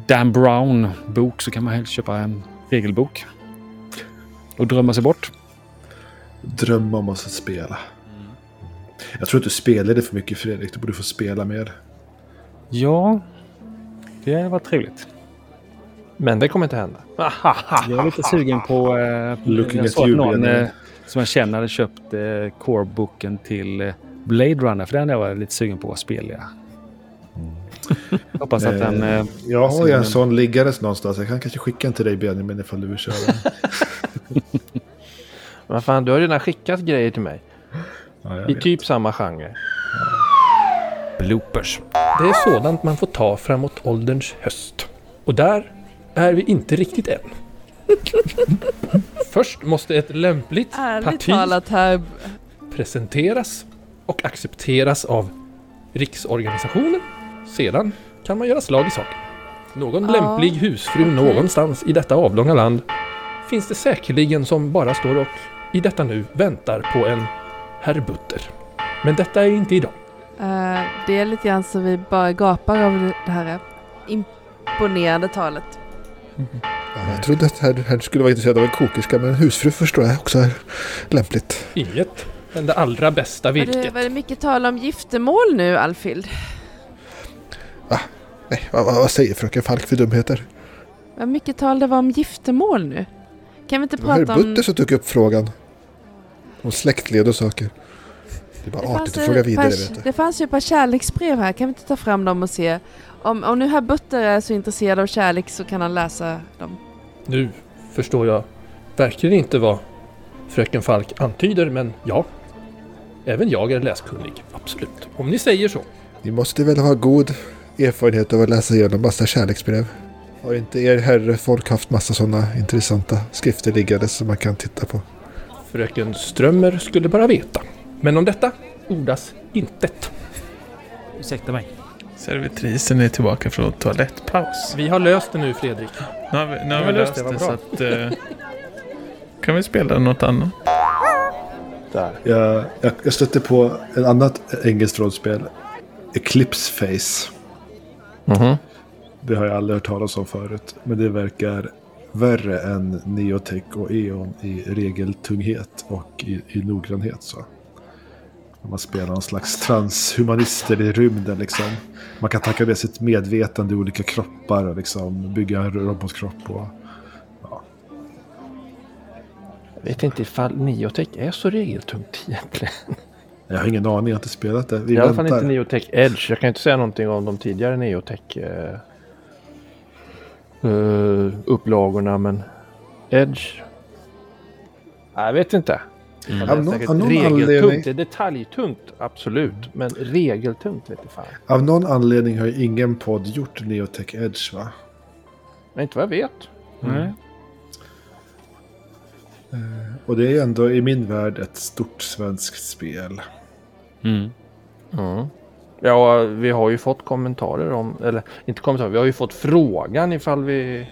Dan Brown-bok så kan man helst köpa en regelbok. Och drömma sig bort. Drömma om att få spela. Jag tror att du spelade för mycket Fredrik. Du borde få spela mer. Ja, det var trevligt. Men det kommer inte hända. Jag är lite sugen på... Eh, Looking jag såg att någon eh, som jag känner hade köpt eh, core-boken till eh, Blade Runner. För den är jag lite sugen på att spela. Hoppas att den... Eh, Jag har ju en sån liggandes någonstans. Jag kan kanske skicka en till dig Benjamin ifall du vill köra den. Men fan, du har redan skickat grejer till mig. Ja, jag I vet. typ samma genre. bloopers. Det är sådant man får ta framåt ålderns höst. Och där är vi inte riktigt än. Först måste ett lämpligt Ärligt parti talat här. presenteras och accepteras av riksorganisationen. Sedan kan man göra slag i saken. Någon Ja, lämplig husfru någonstans i detta avlånga land finns det säkerligen som bara står och i detta nu väntar på en herr Butter. Men detta är inte idag. eh, det är lite grann så vi bara gapar av det här imponerande talet. Ja, jag trodde att här, här skulle vara intresserad av en kokerska. Men en husfru förstår jag också är lämpligt. Inget, men det allra bästa Var det, virket. var det mycket tal om giftermål nu, Alfhild? Nej, vad, vad vad säger fröken Falk för dumheter? Vad mycket tal det var om giftermål nu? Kan vi inte Det var prata om... Butter som tog upp frågan. Om släktled och saker. Det är bara Det artigt att fråga vidare par, vet du. det fanns ju ett par kärleksbrev här. Kan vi inte ta fram dem och se? Om, om nu herr Butter är så intresserad av kärlek så kan han läsa dem. Nu förstår jag verkligen inte vad fröken Falk antyder, men ja. Även jag är läskunnig, absolut. Om ni säger så. Ni måste väl ha god erfarenhet av att läsa igenom massa kärleksbrev? Har inte er herre folk haft massa sådana intressanta skrifter liggande som man kan titta på? Fröken Strömmer skulle bara veta. Men om detta ordas intet. Ursäkta mig. Servitrisen är tillbaka från toalettpaus. Vi har löst det nu, Fredrik. Nu har vi, nu har Ja, vi löst löst det, det, så att... Eh, kan vi spela något annat? Där. Jag, jag, jag stötte på ett annat engelskt rollspel. Eclipse Face. Mhm. Det har jag aldrig hört talas om förut. Men det verkar värre än Neotech och E.ON i regeltunghet och i, i noggrannhet. Så. Man spelar någon slags transhumanister i rymden liksom. Man kan tacka det sitt medvetande i olika kroppar och liksom bygga en robotkropp. Och, Jag vet inte ifall Neotech är så regeltungt egentligen. jag har ingen aning, jag har inte spelat det. Vi I alla fall inte Neotech Edge. Jag kan inte säga någonting om de tidigare Neotech eh, eh, upplagorna men Edge. Nej, jag vet inte. Mm. Av någon- av någon regeltungt. Det är detaljtungt, absolut. Men regeltungt vet fan. Av någon anledning har ju ingen podd gjort Neotech Edge va? Men inte vad jag vet. Nej. Och det är ändå i min värld ett stort svenskt spel. Mm. Mm. Ja, vi har ju fått kommentarer om, eller inte kommentarer, vi har ju fått frågan ifall vi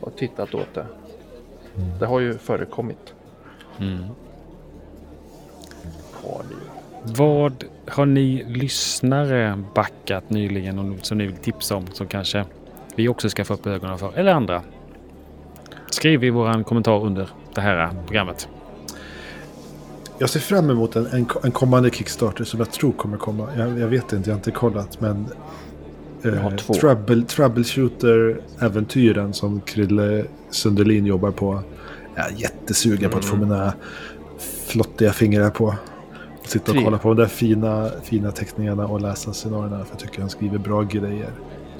har tittat åt det. Det har ju förekommit. Mm. Har. Vad har ni lyssnare backat nyligen om- som ni vill tipsa om som kanske vi också ska få upp ögonen för? Eller andra? Skriv i våran kommentar under det här programmet. Jag ser fram emot en, en, en kommande Kickstarter som jag tror kommer komma. Jag, jag vet inte, jag har inte kollat. Men eh, trouble, Troubleshooter-äventyren som Krille Sunderlin jobbar på Jag är jättesugen på att få Mm. mina flottiga fingrar på. Sitta och kolla på de där fina, fina teckningarna och läsa scenarierna. För jag tycker han skriver bra grejer.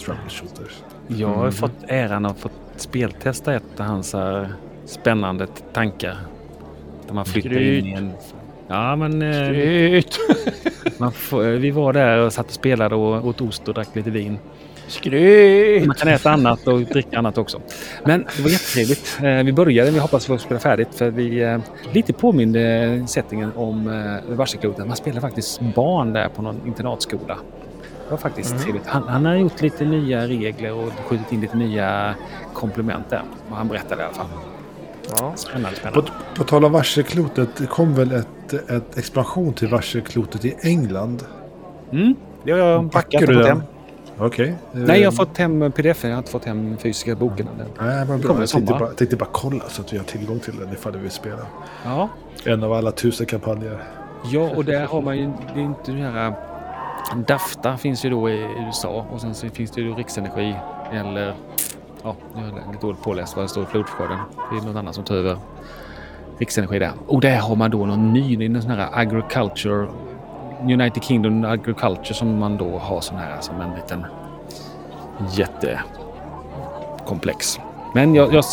Troubleshooters. Jag har fått äran att få speltesta ett av hans här spännande tankar. Där man flyttar in i en... Ja, men eh, får, eh, vi var där och satt och spelade och åt ost och drack lite vin. Skryt! Man kan äta annat och dricka annat också. Men det var jättetrevligt. Eh, Vi började, vi hoppas få spela färdigt för vi eh, lite påminde settingen om Varselkloten. Man spelar faktiskt barn där på någon internatskola. Det var faktiskt trevligt. Han, han har gjort lite nya regler och skjutit in lite nya komplement där. Vad han berättade i alla fall. Ja. Spännande, På, spännande. på tal om varselklotet. Det kom väl ett, ett expansion till varselklotet i England? Mm, det har jag packat du och fått den? hem. Okej. Eh, Nej, jag har fått hem pdf. Jag har inte fått hem fysiska boken. än. Nej, kommer bra. Jag tänkte bara, tänkte bara kolla så att vi har tillgång till den ifall vi vill spela. Ja, En av alla tusen kampanjer. Ja, och där har man ju det är inte det här... Dafta finns ju då i USA och sen så finns det ju Riksenergi eller... Ja, nu är jag lite dåligt påläst vad det står i flodskörden. Det är någon annan som tar över Riksenergi där. Och där har man då någon ny, det är någon sån här agriculture... United Kingdom Agriculture som man då har sån här som en liten jättekomplex. Men jag, jag,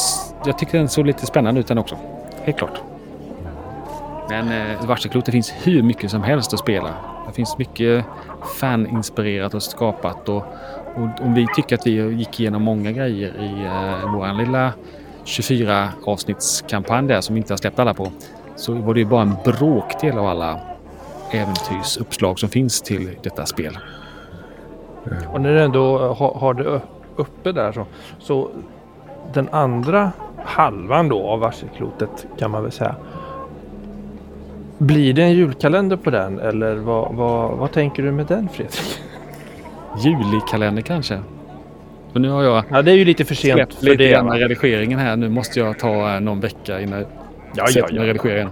jag tycker den såg lite spännande ut den också. Helt klart. Men eh, Varselklotet finns hur mycket som helst att spela. Det finns mycket faninspirerat och skapat. Och, och om vi tycker att vi gick igenom många grejer i eh, vår lilla 24 avsnittskampanj där som vi inte har släppt alla på. Så var det ju bara en bråkdel av alla äventyrsuppslag som finns till detta spel. Och när du ändå har, har det uppe där så, så den andra halvan då av varselklotet kan man väl säga. Blir det en julkalender på den eller vad, vad, vad tänker du med den Fredrik? Julikalender kanske? För nu har jag Ja det är ju lite för sent släppt för lite det. grann redigeringen här. Nu måste jag ta eh, någon vecka innan Ja, jag ja, ja. redigerar igen.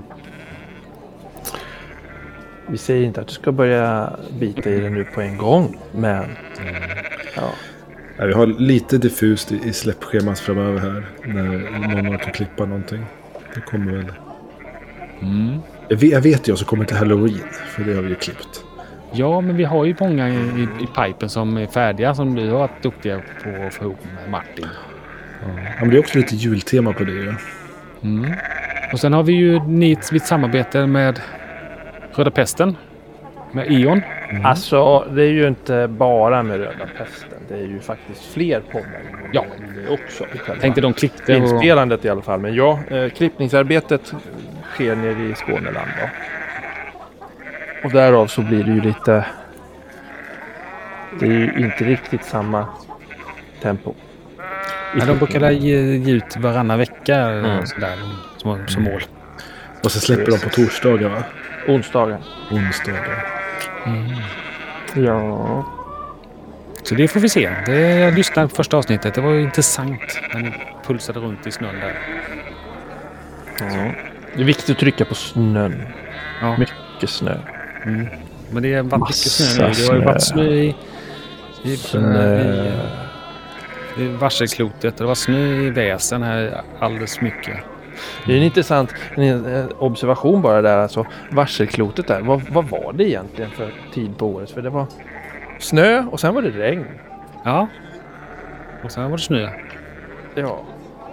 Vi säger inte att du ska börja bita i det nu på en gång. Men ja, Ja, vi har lite diffust i, i släppschemat framöver här. När någon orkar klippa någonting. Det kommer väl. Mm. Jag vet, jag vet ju som kommer till Halloween. För det har vi ju klippt. Ja, men vi har ju många i, i, i pipen som är färdiga som du har varit duktiga på att få ihop med Martin. Ja, men det är också lite jultema på det ju. Mm. Och sen har vi ju ni, mitt samarbete med Röda Pesten. Med E.ON. alltså det är ju inte bara med röda pesten. Det är ju faktiskt fler poddar Ja. det också. själva Tänkte de klippte och... Inspelandet i alla fall. Men ja, eh, klippningsarbetet sker nere i Skåneland. Då. Och därav så blir det ju lite... Det är ju inte riktigt samma tempo. Ja, de brukar ge, ge ut varannan vecka Mm. sådär, som, som mål. Och så släpper de på torsdagar va? Onsdagar. Onsdagar. Ja. Så det får vi se. Det, jag lyssnade på första avsnittet. Det var ju intressant när ni pulsade runt i snön där. ja. Det är viktigt att trycka på snön. Ja. Mycket snö. Mm. Men det har varit mycket snö nu. Det har ju varit snö i, i, Snö. i, i varselklotet. Det var snö i väsen här alldeles mycket. Det är en intressant en, eh, observation bara där. Alltså, varselklotet där. Vad, vad var det egentligen för tid på året? För det var snö och sen var det regn. Ja. Och sen var det snö. Ja.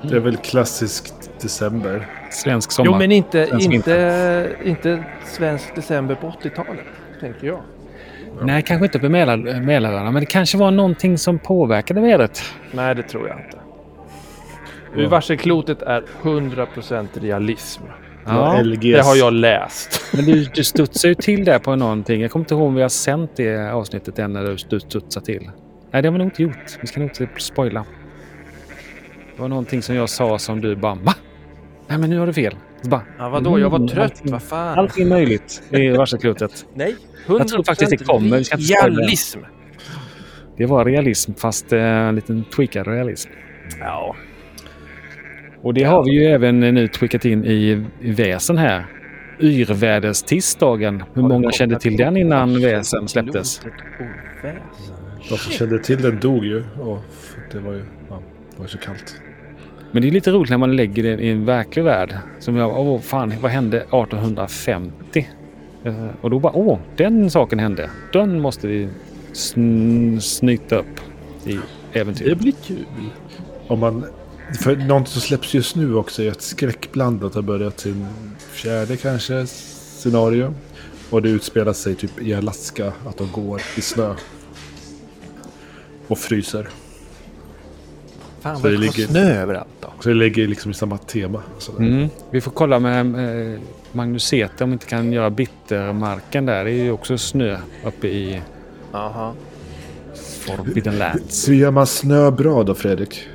Det är väl klassiskt december. Svensk sommar. Jo men inte, Svensk inte, inte svensk december på 80-talet. Tänker jag. Nej, kanske inte på Mälar, Mälaröarna. Men det kanske var någonting som påverkade vädret. Nej det tror jag inte. Ja. Varselklotet är 100% realism. Ja. Det har jag läst. Men du, du studsar ju till där på någonting. Jag kommer inte ihåg om vi har sänt det avsnittet än när du stu- studsar till. Nej, det har vi nog inte gjort. Vi ska nog inte spoila. Det var någonting som jag sa som du bara va? Nej, men nu har du fel. Så bara, Ja, vadå? Jag var Mm, trött. Vad fan? Allting är möjligt i varselklotet. Nej. Jag tror faktiskt det kommer. Vi ska inte spoila. realism. Det var realism fast eh, en liten tweakad realism. Ja. Och det har vi ju även nu tweakat in i, i väsen här. Yrväderstisdagen. Hur många kände till den innan väsen släpptes? De som kände till den dog ju. Och det var ju ja, det var så kallt. Men det är lite roligt när man lägger det i en verklig värld. Som jag, åh fan, vad hände 1850? Eh, och då bara, åh, den saken hände. Den måste vi sn- snyta upp i Det blir kul. Om man, för något som släpps just nu också är att skräckblandat har börjat sin fjärde kanske scenario. Och det utspelar sig typ i Alaska, att de går i snö. Och fryser. Fan Så vad det det ligger... snö överallt då. Så det ligger liksom i samma tema. Mm. Vi får kolla med eh, Magnus Säter om vi inte kan göra bittermarken där. Det är ju också snö uppe i Aha. Forbidden Lands. Hur gör man snö bra då Fredrik?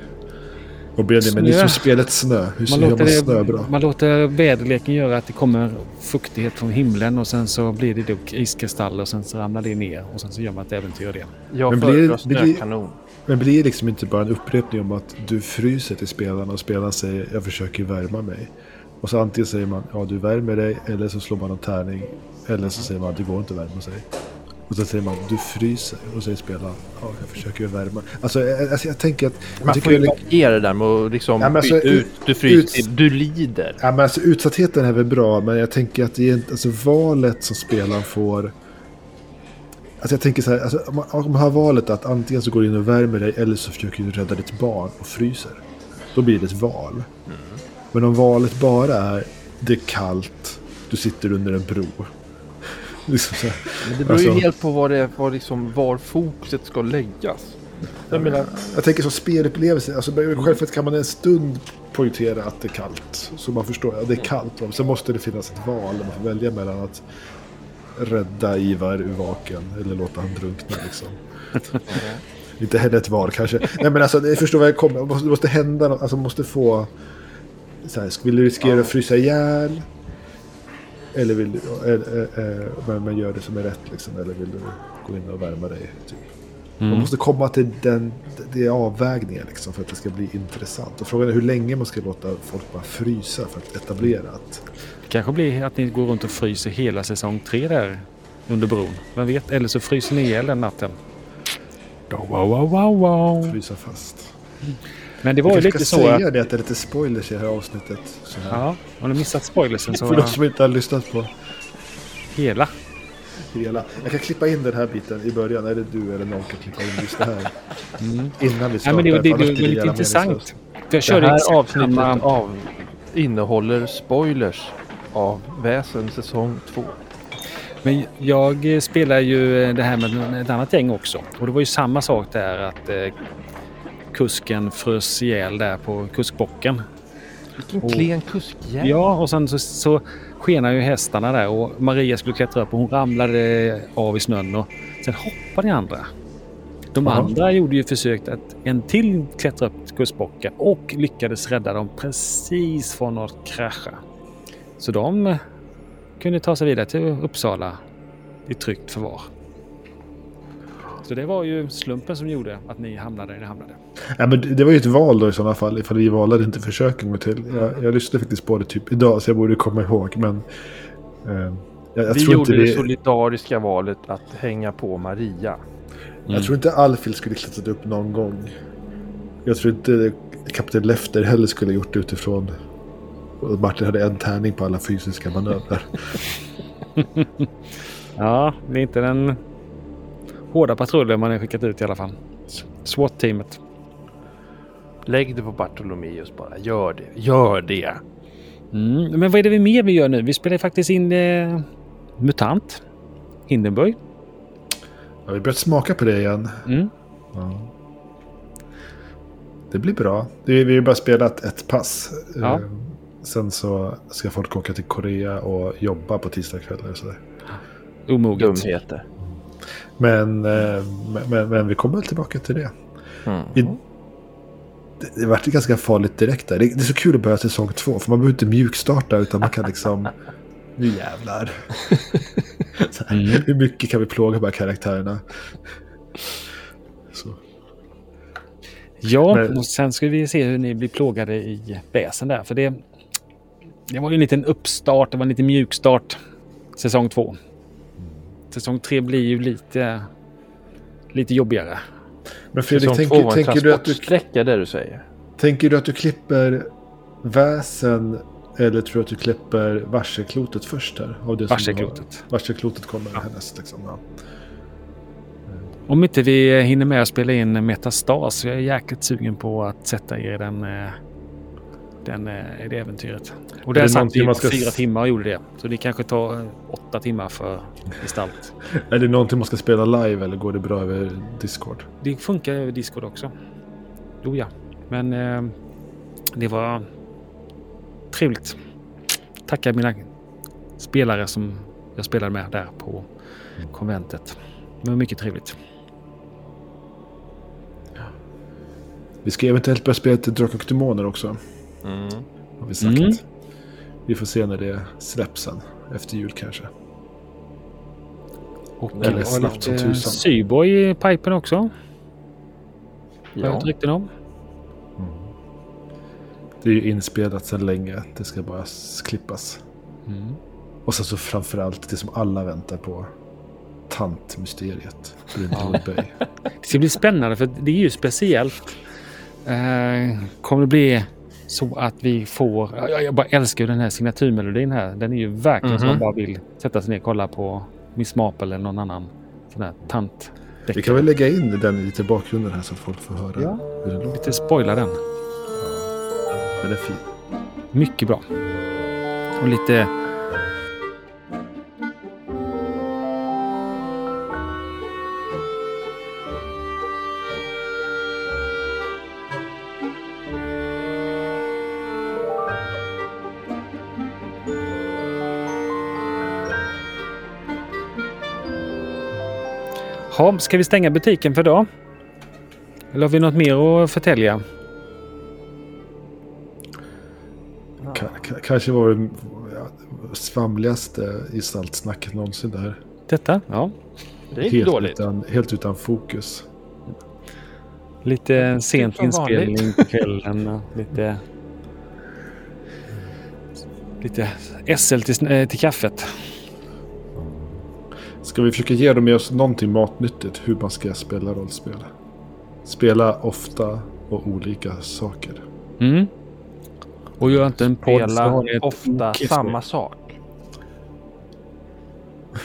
Och Benjamin, ni Snö. som spelat snö. Hur Man gör låter, man snö det, bra? man låter väderleken göra att det kommer fuktighet från himlen och sen så blir det då iskristaller och sen så ramlar det ner och sen så gör man ett äventyr av det. Jag föredrar blir- snökanon. Men blir det liksom inte bara en upprepning om att du fryser till spelarna och spelarna säger jag försöker värma mig. Och så antingen säger man ja du värmer dig eller så slår man en tärning. Eller så säger man det går inte att värma sig. Och så säger man du fryser och så säger spelaren ja jag försöker värma. Alltså, jag, alltså jag tänker att... Jag Man får ju variera det där med att liksom Ja, alltså, ut. Du fryser ut- du lider. Ja, men alltså, utsattheten är väl bra, men jag tänker att det är alltså, valet som spelaren får... Alltså jag tänker så här, alltså, om, man, om man har valet att antingen så går du in och värmer dig eller så försöker du rädda ditt barn och fryser. Då blir det ett val. Men om valet bara är det är kallt, du sitter under en bro. liksom så här. Men det beror ju Alltså- helt på vad det vad liksom, var fokuset ska läggas. Jag menar, Jag tänker som spelupplevelse, alltså, självklart kan man en stund poängtera att det är kallt. Så man förstår, ja, det är kallt. Sen måste det finnas ett val där man får välja mellan att rädda Ivar ur vaken eller låta han drunkna liksom. Inte heller ett val kanske. Nej men alltså, jag förstår vad jag kommer. Det måste, hända något, alltså man måste få... Så här, vill du riskera att frysa ihjäl? Eller vill du, äh, men, gör det som är rätt liksom. Eller vill du gå in och värma dig? Typ. Man måste komma till den, det är avvägningen liksom för att det ska bli intressant. Och frågan är hur länge man ska låta folk bara frysa för att etablera att kanske blir att ni går runt och fryser hela säsong tre där under bron. Vem vet? Eller så fryser ni ihjäl den natten. Wow, wow, wow, wow. frysa fast. Men det var ju Jag lite ska så säga att... det att det är lite spoilers i det här avsnittet. Så här. Ja, om du missat spoilersen För de så som inte har lyssnat på hela. hela. Jag kan klippa in den här biten i början. Eller du eller någon kan klippa in just det här. Innan vi Ja, startar. men det, det, det, det blir var lite intressant. För jag det körde här exakt avsnittet av, innehåller spoilers av Väsen säsong 2. Men jag spelar ju eh, det här med ett annat gäng också. Och det var ju samma sak där att eh, kusken frös ihjäl där på kuskbocken. Vilken Och- klen kuskjävel. Ja, och sen så, så skenar ju hästarna där och Maria skulle klättra upp och hon ramlade av i snön och sen hoppade den andra. De Jaha. andra gjorde ju försök att en till klättra upp till kustbocken och lyckades rädda dem precis från att krascha. Så de eh, kunde ta sig vidare till Uppsala i tryggt förvar. Så det var ju slumpen som gjorde att ni hamnade där ni hamnade. Ja, men det- var ju ett val då i sådana fall. Ifall vi valde att inte försöka en gång till. Jag, jag lyssnade faktiskt på det typ idag så jag borde komma ihåg. Men eh, jag, jag, vi tror gjorde inte det vi, solidariska valet att hänga på Maria. jag tror inte Alfil skulle klättrat upp någon gång. Jag tror inte Kapten Lefter heller skulle gjort det utifrån att Martin hade en tärning på alla fysiska manövrar. Ja, det är inte den hårda patrullen man har skickat ut i alla fall. SWAT-teamet. Lägg det på Bartolomeus bara. Gör det. Gör det. Mm. Men vad är det vi mer vi gör nu? Vi spelar faktiskt in eh, MUTANT. Hindenburg. Ja, vi börjat smaka på det igen. Mm. Ja. Det blir bra. Det är, vi har bara spelat ett pass. Ja. Sen så ska folk åka till Korea och jobba på tisdagskvällar och sådär. Omoget. Dumheter. Men, eh, men, men, men vi kommer väl tillbaka till det. Mm. I, det, det vart ganska farligt direkt där. Det, det är så kul att börja säsong två. För man behöver inte mjukstarta utan man kan liksom... nu jävlar. Så här, Mm. Hur mycket kan vi plåga de här karaktärerna? Så. Ja, Men- och sen ska vi se hur ni blir plågade i väsen där. För det, det var ju en liten uppstart, det var en liten mjukstart. Säsong två. Säsong tre blir ju lite, lite jobbigare. Men Fredrik, tänker, tänker, du att du, transportsträcka det du säger. Tänker du att du klipper väsen eller tror du att du klipper varselklotet först här? Av det som Varselklotet. har- Varselklotet kommer härnäst liksom. Ja. Om inte vi hinner med att spela in Metastas. Jag är jäkligt sugen på att sätta er i den, eh, den, eh, det äventyret. Och det vi man på ska fyra timmar och gjorde det. Så det kanske tar eh, åtta timmar för gestalt. Är det någonting man ska spela live eller går det bra över Discord? Det funkar över Discord också. Jo ja. Men eh, det var trevligt. Tackar mina spelare som jag spelade med där på konventet. Det var mycket trevligt. Vi ska eventuellt börja spela till Drakar och Demoner också. Mm. Har vi sagt. Mm. Vi får se när det släpps sen. Efter jul kanske. Och Eller snabbt som tusan. Syboy i pipen också. Har jag Ja. hört rykten om. Det är ju inspelat sedan länge. Det ska bara klippas. Mm. Och sen så framförallt det som alla väntar på. Tantmysteriet. Det ska bli spännande för det är ju speciellt. Eh, kommer det bli så att vi får... Jag, jag bara älskar ju den här signaturmelodin här. Den är ju verkligen som Mhm. man bara vill sätta sig ner och kolla på Miss Marple eller någon annan sån här tant. Vi kan väl lägga in den lite i bakgrunden här så att folk får höra Ja. hur det låter. Lite spoila den. Den är fin. Mycket bra. Och lite... Ha, ska vi stänga butiken för idag? Eller har vi något mer att förtälja? Ka- kanske var det svamligaste gestaltsnacket någonsin där. Detta? Ja. Det är inte Helt dåligt. utan, helt utan fokus. Lite sent inspelning på kvällen. och Lite... Lite SL till, eh, till kaffet. Ska vi försöka ge dem med oss någonting matnyttigt hur man ska spela rollspel? Spela ofta och olika saker. Mm. Och gör inte en podd Spela ofta samma sak.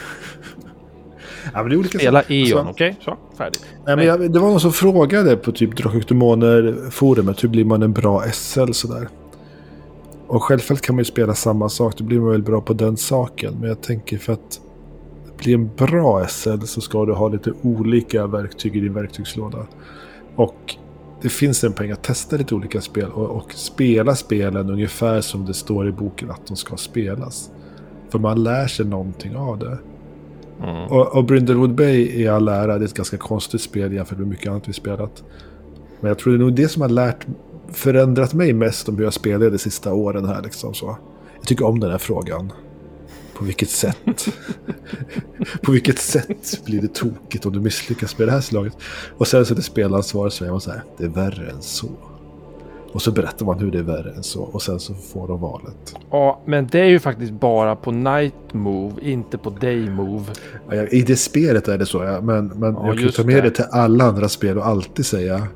Ja, men det är olika Spela saker. Eon, Alltså, okej? Så, färdigt. Nej, men jag, det var någon som frågade på typ Drakar Demoner-forumet hur blir man en bra SL sådär. Och självfallet kan man ju spela samma sak, då blir man väl bra på den saken. Men jag tänker för att bli en bra SL så ska du ha lite olika verktyg i din verktygslåda. Och det finns en poäng att testa lite olika spel och, och spela spelen ungefär som det står i boken att de ska spelas. För man lär sig någonting av det. Mm. Och, och Brindlewood Bay i all ära, det är ett ganska konstigt spel jämfört med mycket annat vi spelat. Men jag tror det är nog det som har lärt, förändrat mig mest om hur jag spelar de sista åren här. Liksom, så. Jag tycker om den här frågan. På vilket sätt? på vilket sätt blir det tokigt om du misslyckas med det här slaget? Och sen så är det spelansvaret så är man så här, det är värre än så. Och så berättar man hur det är värre än så. Och sen så får de valet. Ja, men det är ju faktiskt bara på night move, inte på day move. Ja, I det spelet är det så, ja. men, men Ja, jag kan ta med det. det till alla andra spel och alltid säga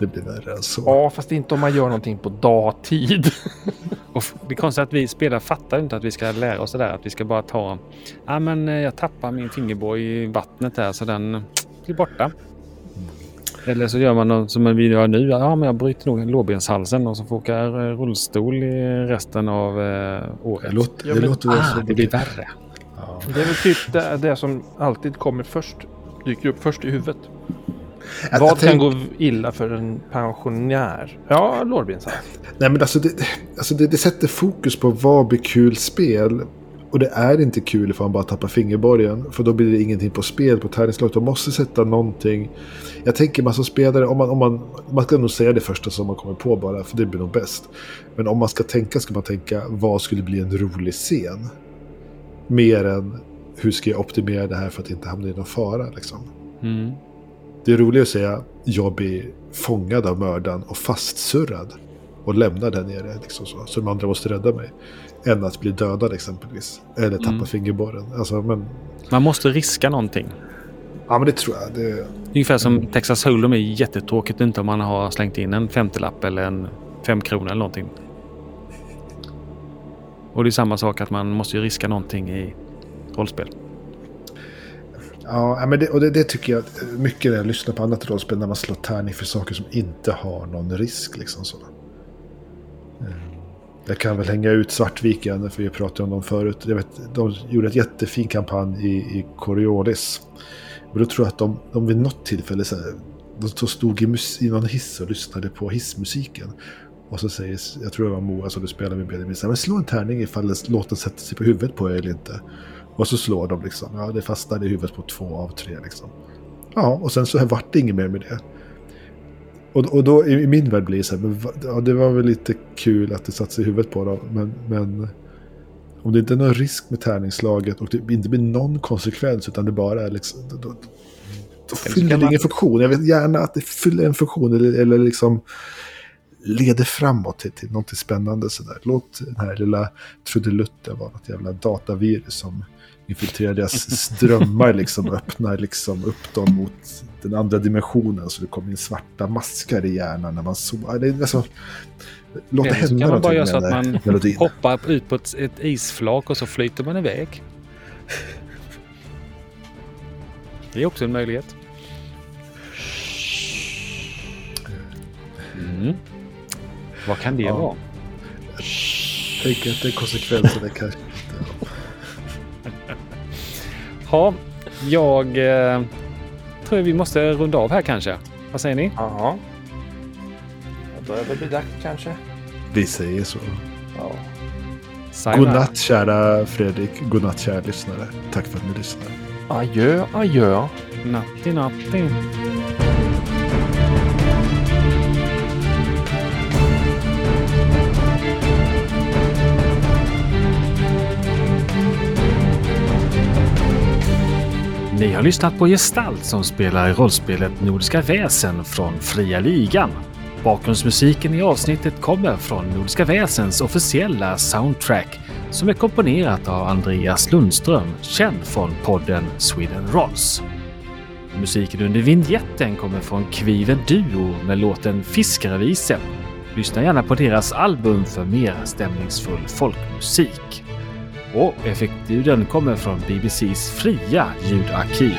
det blir värre än så. Ja, fast inte om man gör någonting på dagtid. Och det är konstigt att vi spelare fattar inte att vi ska lära oss det där. Att vi ska bara ta... Ja men eh, jag tappar min fingerborg i vattnet där så den blir borta. Eller så gör man något som vi gör nu. Ja men jag bryter nog lårbenshalsen och så får åka eh, rullstol i resten av eh, året. Det låter, Ja, det men- låter väl Ah, det blir värre. Ja. Det är väl typ det, det som alltid kommer först, dyker upp först i huvudet. Jag- Vad kan tänk- gå illa för en pensionär? Ja, lårbenshals. Nej men alltså, det, alltså det, det sätter fokus på vad blir kul spel. Och det är inte kul ifall man bara tappar fingerborgen. För då blir det ingenting på spel på tärningslaget. De måste sätta någonting. Jag tänker man som spelare, om man, om man, man ska nog säga det första som man kommer på bara. För det blir nog bäst. Men om man ska tänka ska man tänka vad skulle bli en rolig scen. Mer än hur ska jag optimera det här för att inte hamna i någon fara liksom. Mm. Det är roligt att säga jag blir fångad av mördaren och fastsurrad. Och lämnar där nere liksom så. Så de andra måste rädda mig. Än att bli dödad exempelvis. Eller tappa Mm. fingerborren. Alltså, men, Man måste riska någonting. Ja, men det tror jag. Det, Ungefär som Texas Hold'em är jättetråkigt inte om man har slängt in en femtelapp eller en femkrona eller någonting. Och det är samma sak att man måste ju riska någonting i rollspel ja, men det, och det, det tycker jag mycket när jag lyssnar på annat rollspel när man slår tärning för saker som inte har någon risk. Liksom så. Eh, jag kan väl hänga ut Svartviken, för vi pratade om dem förut. Jag vet, de gjorde en jättefin kampanj i, i Coriolis. Men då tror jag att de, de vid något tillfälle så här, de stod i, mus, i någon hiss och lyssnade på hissmusiken. Och så säger, jag tror det var Moa som du spelade med Benjamin, men slå en tärning ifall låten sätter sig på huvudet på er eller inte. Och så slår de liksom, ja det fastnade i huvudet på två av tre liksom. Ja, och sen så vart det inget mer med det. Och, och då i min värld blir det så här, men, ja, det var väl lite kul att det satte sig i huvudet på dem, men, men om det inte är någon risk med tärningslaget och det inte blir någon konsekvens utan det bara är liksom, då, då, då fyller det ingen funktion. Jag vet gärna att det fyller en funktion eller, eller liksom leder framåt till, till något spännande sådär. Låt den här lilla trudelutten vara något jävla datavirus som infiltrerar deras strömmar liksom och öppnar liksom upp dem mot den andra dimensionen så det kommer in svarta maskar i hjärnan när man sover. Det är alltså, låt det hända kan man bara göra så att man melodin. hoppar ut på ett, ett isflak och så flyter man iväg. Det är också en möjlighet. Mm. Vad kan det Ja. vara? Tänk att det är konsekvenserna kanske. Ja, jag eh, tror vi måste runda av här kanske. Vad säger ni? Ja. Då är det väl dags kanske. Vi säger så. Ja. Sayonara. Godnatt kära Fredrik. Godnatt kära lyssnare. Tack för att ni lyssnar. Adjö, adjö. Natti, natti. Ni har lyssnat på Gestalt som spelar i rollspelet Nordiska väsen från Fria Ligan. Bakgrundsmusiken i avsnittet kommer från Nordiska väsens officiella soundtrack som är komponerat av Andreas Lundström, känd från podden Sweden Rolls. Musiken under vinjetten kommer från Kviven Duo med låten Fiskarevisen. Lyssna gärna på deras album för mer stämningsfull folkmusik. Och effektljuden kommer från BBCs fria ljudarkiv.